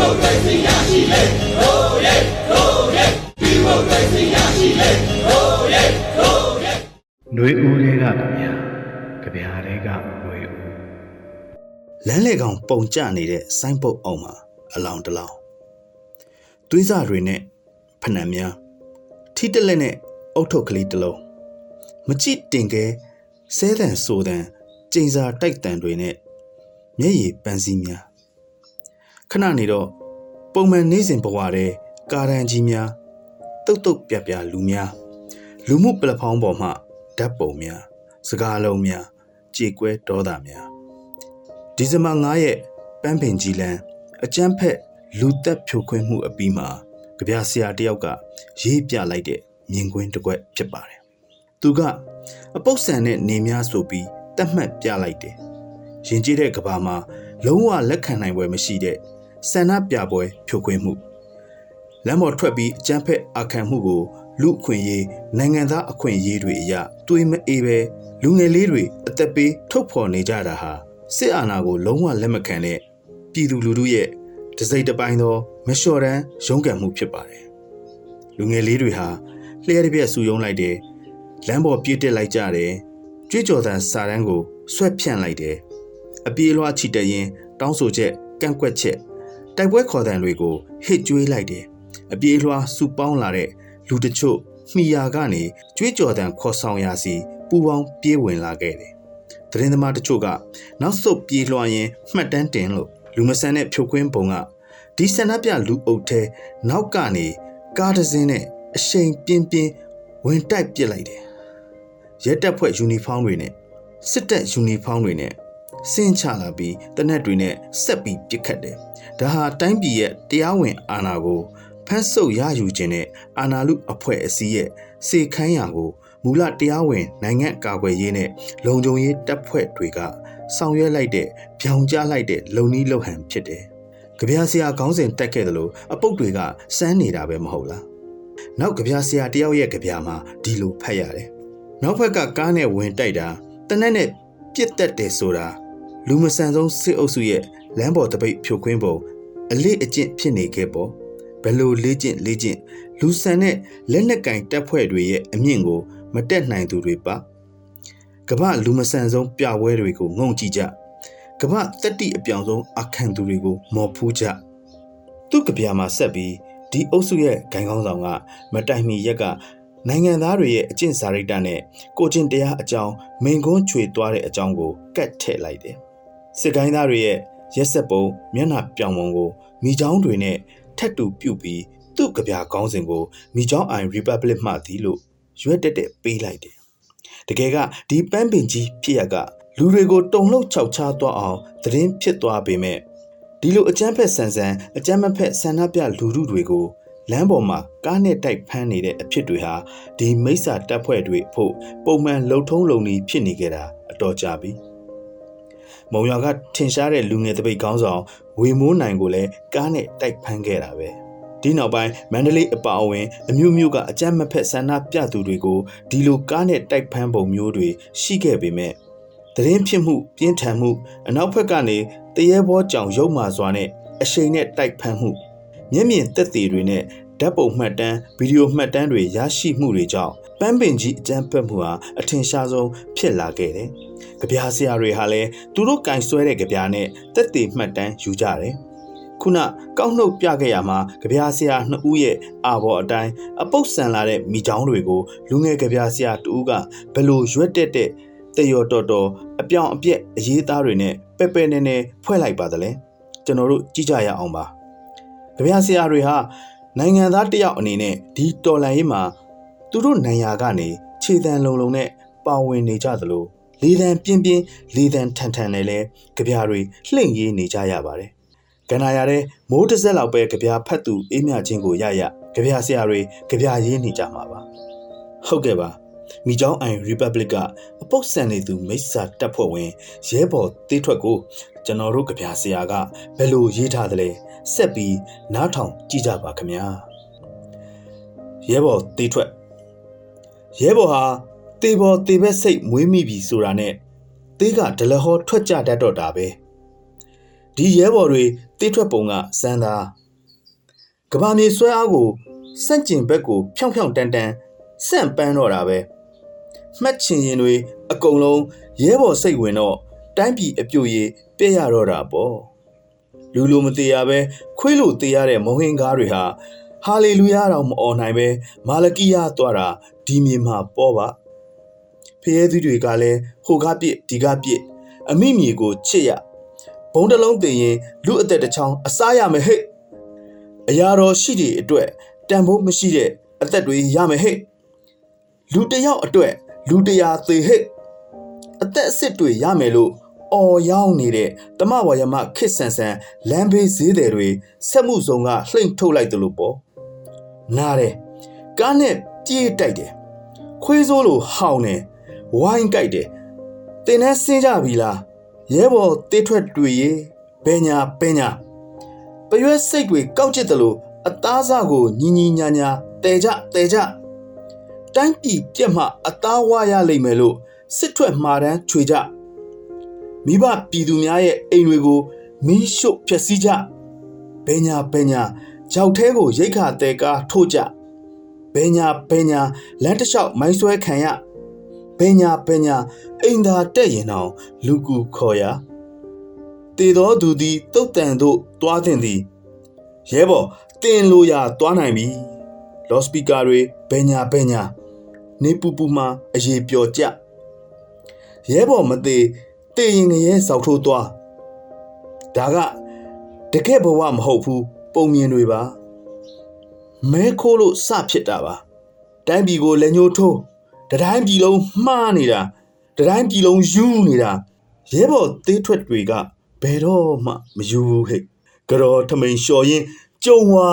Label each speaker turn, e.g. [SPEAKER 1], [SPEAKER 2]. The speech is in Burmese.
[SPEAKER 1] မိုကရေစီရရှိလေဟိုးရဲဟိုးရဲဒီမိုကရေစီရရှိလေဟိုးရဲဟိုးရဲ
[SPEAKER 2] ຫນွေဦးတွေကကြဗျာကြဗျာတွေကຫນွေဦး
[SPEAKER 3] လမ်းလေကောင်ပုံကျနေတဲ့ဆိုင်းပုတ်အောင်မှာအလောင်တလောင်သွေးစားတွေနဲ့ဖဏံများထိတက်လက်နဲ့အုတ်ထုပ်ကလေးတစ်လုံးမကြည့်တင်ကဲဆဲတန်ဆိုတန်ကျိန်စာတိုက်တန်တွေနဲ့မျက်ရည်ပန်းစည်းများ ခဏနေတော့ပုံမှန်နေစဉ်ဘဝတဲ့ကာရန်ကြီးများတုတ်တုတ်ပြပြလူများလူမှုပလက်ဖောင်းပေါ်မှဓာတ်ပုံများစကားလုံးများကြေကွဲဒေါသများဒီဇင်ဘာ9ရက်ပန်းပင်ကြီးလန်းအကျန်းဖက်လူသက်ဖြိုခွင်းမှုအပြီးမှာကြပြဆရာတယောက်ကရေးပြလိုက်တဲ့မြင်ကွင်းတစ်ကွက်ဖြစ်ပါတယ်။သူကအပုတ်ဆန်တဲ့နေများဆိုပြီးတတ်မှတ်ပြလိုက်တယ်။ရင်ကျေးတဲ့ကဘာမှာလုံးဝလက်ခံနိုင်ပွဲမရှိတဲ့ ဆန္ဒပြပွဲဖြိုခွင်းမှုလမ်းပေါ်ထွက်ပြီးအကျန်းဖက်အာခံမှုကိုလူအခွင့်အရေးနိုင်ငံသားအခွင့်အရေးတွေအရာတွေးမအေးပဲလူငယ်လေးတွေအသက်ပေးထုတ်ဖော်နေကြတာဟာစစ်အာဏာကိုလုံးဝလက်မခံတဲ့ပြည်သူလူထုရဲ့တစိမ့်တစ်ပိုင်းသောမလျှော်တမ်းရုန်းကန်မှုဖြစ်ပါတယ်လူငယ်လေးတွေဟာလျှက်တစ်ပြက်ဆူယုံလိုက်တယ်လမ်းပေါ်ပြေးတက်လိုက်ကြတယ်ကြွေးကြော်သံစာတန်းကိုဆွဲဖြန့်လိုက်တယ်အပြေးလွှားချီတက်ရင်တောင်းဆိုချက်ကန့်ကွက်ချက် တိုက်ပွဲခေါ်တံတွေကိုဟစ်ကြွေးလိုက်တယ်အပြေးလွှားစုပေါင်းလာတဲ့လူတချို့မိယာကနေကြွေးကြော်တံခေါ်ဆောင်ရာစီပူပေါင်းပြေးဝင်လာခဲ့တယ်သတင်းသမားတချို့ကနောက်ဆုတ်ပြေးလွှားရင်မှတ်တမ်းတင်လို့လူမဆန်တဲ့ဖြုတ်ခွင်းပုံကဒီဆန္ဒပြလူအုပ်ထဲနောက်ကနေကားတစ်စင်းနဲ့အရှိန်ပြင်းပြင်းဝင်တိုက်ပစ်လိုက်တယ်ရဲတပ်ဖွဲ့ယူနီဖောင်းတွေနဲ့စစ်တပ်ယူနီဖောင်းတွေနဲ့ဆင်းချလာပြီးတနက်တွေနဲ့ဆက်ပြီးပစ်ခတ်တယ် ဒါဟာတိုင်းပြည်ရဲ့တရားဝင်အာဏာကိုဖမ်းဆုပ်ရယူခြင်းနဲ့အာဏာလုအဖွဲ့အစည်းရဲ့စေခိုင်းရာကိုမူလတရားဝင်နိုင်ငံကာကွယ်ရေးနဲ့လုံခြုံရေးတပ်ဖွဲ့တွေကဆောင်ရွက်လိုက်တဲ့ဗျောင်ကြားလိုက်တဲ့လုံနီးလုံဟန်ဖြစ်တယ်။ကြပြာဆရာခေါင်းစဉ်တက်ခဲ့တယ်လို့အပုတ်တွေကစမ်းနေတာပဲမဟုတ်လား။နောက်ကြပြာဆရာတယောက်ရဲ့ကြပြာမှာဒီလိုဖတ်ရတယ်။နောက်ဘက်ကကားနဲ့ဝင်တိုက်တာတနက်နဲ့ပြစ်တက်တယ်ဆိုတာလူမဆန်ဆုံးစစ်အုပ်စုရဲ့ လမ်းပေါ်တပိတ်ဖြိုခွင်းပုံအလေးအကျင့်ဖြစ်နေခဲ့ပေါ့ဘယ်လိုလေးကျင့်လေးကျင့်လူဆန်တဲ့လက်နက်ကင်တပ်ဖွဲ့တွေရဲ့အမြင့်ကို မတက်နိုင်သူတွေပါကမ္ဘာလူမဆန်ဆုံးပြပွဲတွေကိုငုံကြည့်ကြကမ္ဘာတက်တိအပြောင်ဆုံးအခန့်သူတွေကို မော်ဖူးကြသူ့ကြပြာမှာဆက်ပြီးဒီအုပ်စုရဲ့ဂိုင်ကောင်းဆောင်ကမတိုင်မီရက်ကနိုင်ငံသားတွေရဲ့အကျင့်စာရိတ္တနဲ့ကိုကျင့်တရားအကြောင်းမိန်ကွန်းချွေသွားတဲ့အကြောင်းကိုကတ်ထည့်လိုက်တယ်စစ်ကိုင်းသားတွေရဲ့ ရက်ဆက်ပုံမျက်နှာပြောင်ပုံကိုမိချောင်းတွေနဲ့ထက်တူပြုတ်ပြီးသူ့ကြပြာကောင်းစဉ်ကိုမိချောင်းအိုင် Republic မှသည်လို့ရွက်တက်တက်ပေးလိုက်တယ်။တကယ်ကဒီပန်းပင်ကြီးဖြစ်ရကလူတွေကိုတုံလှုပ်ခြောက်ချားသွားအောင်သတင်းဖြစ်သွားပေမဲ့ဒီလိုအကြမ်းဖက်ဆန်ဆန်အကြမ်းမဖက်ဆန္ဒပြလူထုတွေကိုလမ်းပေါ်မှာကားနဲ့တိုက်ဖမ်းနေတဲ့အဖြစ်တွေဟာဒီမိစ္ဆာတပ်ဖွဲ့တွေဖို့ပုံမှန်လှုပ်ထုံးလုံနေဖြစ်နေကြတာအတော်ကြာပြီ။ မုံရွာကထင်ရှားတဲ့လူငယ်တပိတ်ကောင်းဆောင်ဝေမိုးနိုင်ကိုလည်းကားနဲ့တိုက်ဖမ်းခဲ့တာပဲ။ဒီနောက်ပိုင်းမန္တလေးအပါအဝင်အမျိုးမျိုးကအကြမ်းမဖက်ဆန္ဒပြသူတွေကိုဒီလိုကားနဲ့တိုက်ဖမ်းပုံမျိုးတွေရှိခဲ့ပေမဲ့သတင်းဖြစ်မှုပြင်းထန်မှုအနောက်ဘက်ကနေတရေဘောကြောင်ရုပ်မာစွာနဲ့အရှိန်နဲ့တိုက်ဖမ်းမှုမျက်မြင်သက်သေတွေနဲ့ဓာတ်ပုံမှတ်တမ်းဗီဒီယိုမှတ်တမ်းတွေရရှိမှုတွေကြောင့် ပန်းပင်ကြီးအကြမ်းဖက်မှုဟာအထင်ရှားဆုံးဖြစ်လာခဲ့တယ်။ကြပြားဆရာတွေဟာလည်းသူတို့ကင်ဆွဲတဲ့ကြပြားနဲ့သက်သေမှတ်တမ်းယူကြတယ်။ခုနကောက်နှုတ်ပြခဲ့ရမှာကြပြားဆရာနှစ်ဦးရဲ့အာဘော်အတိုင်းအပုတ်ဆန်လာတဲ့မိချောင်းတွေကိုလူငယ်ကြပြားဆရာတူကဘလို့ရွက်တက်တဲ့တယော်တော်တော်အပြောင်အပြက်အရေးသားတွေနဲ့ပဲ့ပဲ့နေနေဖွဲ့လိုက်ပါသလဲကျွန်တော်တို့ကြည့်ကြရအောင်ပါကြပြားဆရာတွေဟာနိုင်ငံသားတယောက်အနေနဲ့ဒီတော်လန်ရေးမှာ သူတို့နိုင်ရာကနေခြေတံလုံလုံနဲ့ပါဝင်နေကြသလိုလေတံပြင်းပြင်းလေတံထန်ထန်နဲ့လဲကြပြားတွေလှင့်ရေးနေကြရပါတယ်ကန္နာရတဲ့မိုးတစ်စက်လောက်ပဲကြပြားဖတ်သူအေးမြချင်းကိုရရကြပြားဆရာတွေကြပြားရေးနေကြမှာပါဟုတ်ကဲ့ပါမိချောင်းအိုင် Republic ကအပုတ်ဆန်နေသူမိစ္ဆာတပ်ဖွဲ့ဝင်ရဲဘော်တေးထွက်ကိုကျွန်တော်တို့ကြပြဆရာကဘယ်လိုရေးထားသလဲဆက်ပြီးနားထောင်ကြည့်ကြပါခင်ဗျာရဲဘော်တေးထွက် ရဲဘော်ဟာတေဘော်တေဘက်စိတ်မွေးမိပြီဆိုတာနဲ့တေးကဒလဟောထွက်ကြတတ်တော့တာပဲဒီရဲဘော်တွေတေးထွက်ပုံကစမ်းသားကဘာမြေဆွဲအားကိုစန့်ကျင်ဘက်ကိုဖြောင်းဖြောင်းတန်တန်ဆန့်ပန်းတော့တာပဲမှတ်ချင်ရင်တွေအကုန်လုံးရဲဘော်စိတ်ဝင်တော့တိုင်းပြည်အပြိုရေးပြည့်ရတော့တာပေါ့လူလိုမသေးရပဲခွေးလိုသေးရတဲ့မုံဟင်ကားတွေဟာဟာလေလုယာတော်မអော်နိုင်ပဲမာလကိယသွားတာဒီမြေမှာပေါ်ပါဖျဲသီးတွေကလည်းဟိုကားပြစ်ဒီကားပြစ်အမိမြေကိုချစ်ရဘုံတစ်လုံးတင်ရင်လူအသက်တစ်ချောင်းအစားရမယ်ဟဲ့အရာတော်ရှိတဲ့အတွက်တန်ဖိုးမရှိတဲ့အသက်တွေရမယ်ဟဲ့လူတစ်ယောက်အတွက်လူတစ်ရာသေဟဲ့အသက်အစ်စ်တွေရမယ်လို့အော်ရောက်နေတဲ့တမဝါယမခစ်ဆန်ဆန်လမ်းဘေးဈေးတယ်တွေဆက်မှုစုံကလှိမ့်ထုတ်လိုက်တယ်လို့ပေါ့နားတယ်ကားနဲ့ ပြေးတိုက်တယ်ခွေးစိုးလိုဟောင်းတယ်ဝိုင်းကြိုက်တယ်တင်နဲ့ဆင်းကြပြီလားရဲဘော်တေးထွက်တွေရေဘဲညာဘဲညာပရွက်စိတ်တွေကောက်ကျစ်တယ်လို့အသားစားကိုညီညီညာညာတဲကြတဲကြတိုင်းပြည်ပြက်မှအသားဝါရလိမ့်မယ်လို့စစ်ထွက်မှာတန်းချွေကြမိဘပြည်သူများရဲ့အိမ်တွေကိုမီးရှို့ဖျက်ဆီးကြဘဲညာဘဲညာကြောက်သေးကိုရိတ်ခါတဲကားထို့ကြ ဘဲညာဘဲညာလမ်းတစ်လျှောက်မိုင်းဆွဲခံရဘဲညာဘဲညာအိမ်သာတက်ရင်တော့လူကူခေါ်ရတေတော်သူသည်တုတ်တန်တို့တွားတင်သည်ရဲဘော်တင်လို့ရတွားနိုင်ပြီလော့စပီကာတွေဘဲညာဘဲညာနေပူပူမှအရေးပျော်ကြရဲဘော်မသေးတေရင်ငရဲစောက်ထိုးသွားဒါကတကယ်ဘဝမဟုတ်ဘူးပုံမြင်တွေပါ မဲခိုးလို့စဖြစ်တာပါတိုင်းပြည်ကိုလက်ညှိုးထိုးတတိုင်းပြည်လုံးမှားနေတာတတိုင်းပြည်လုံးယူနေတာရဲဘော်သေးထွက်တွေကဘယ်တော့မှမယူဘူးဟဲ့ကြော်ထမိန်လျှော်ရင်ကြုံဝါ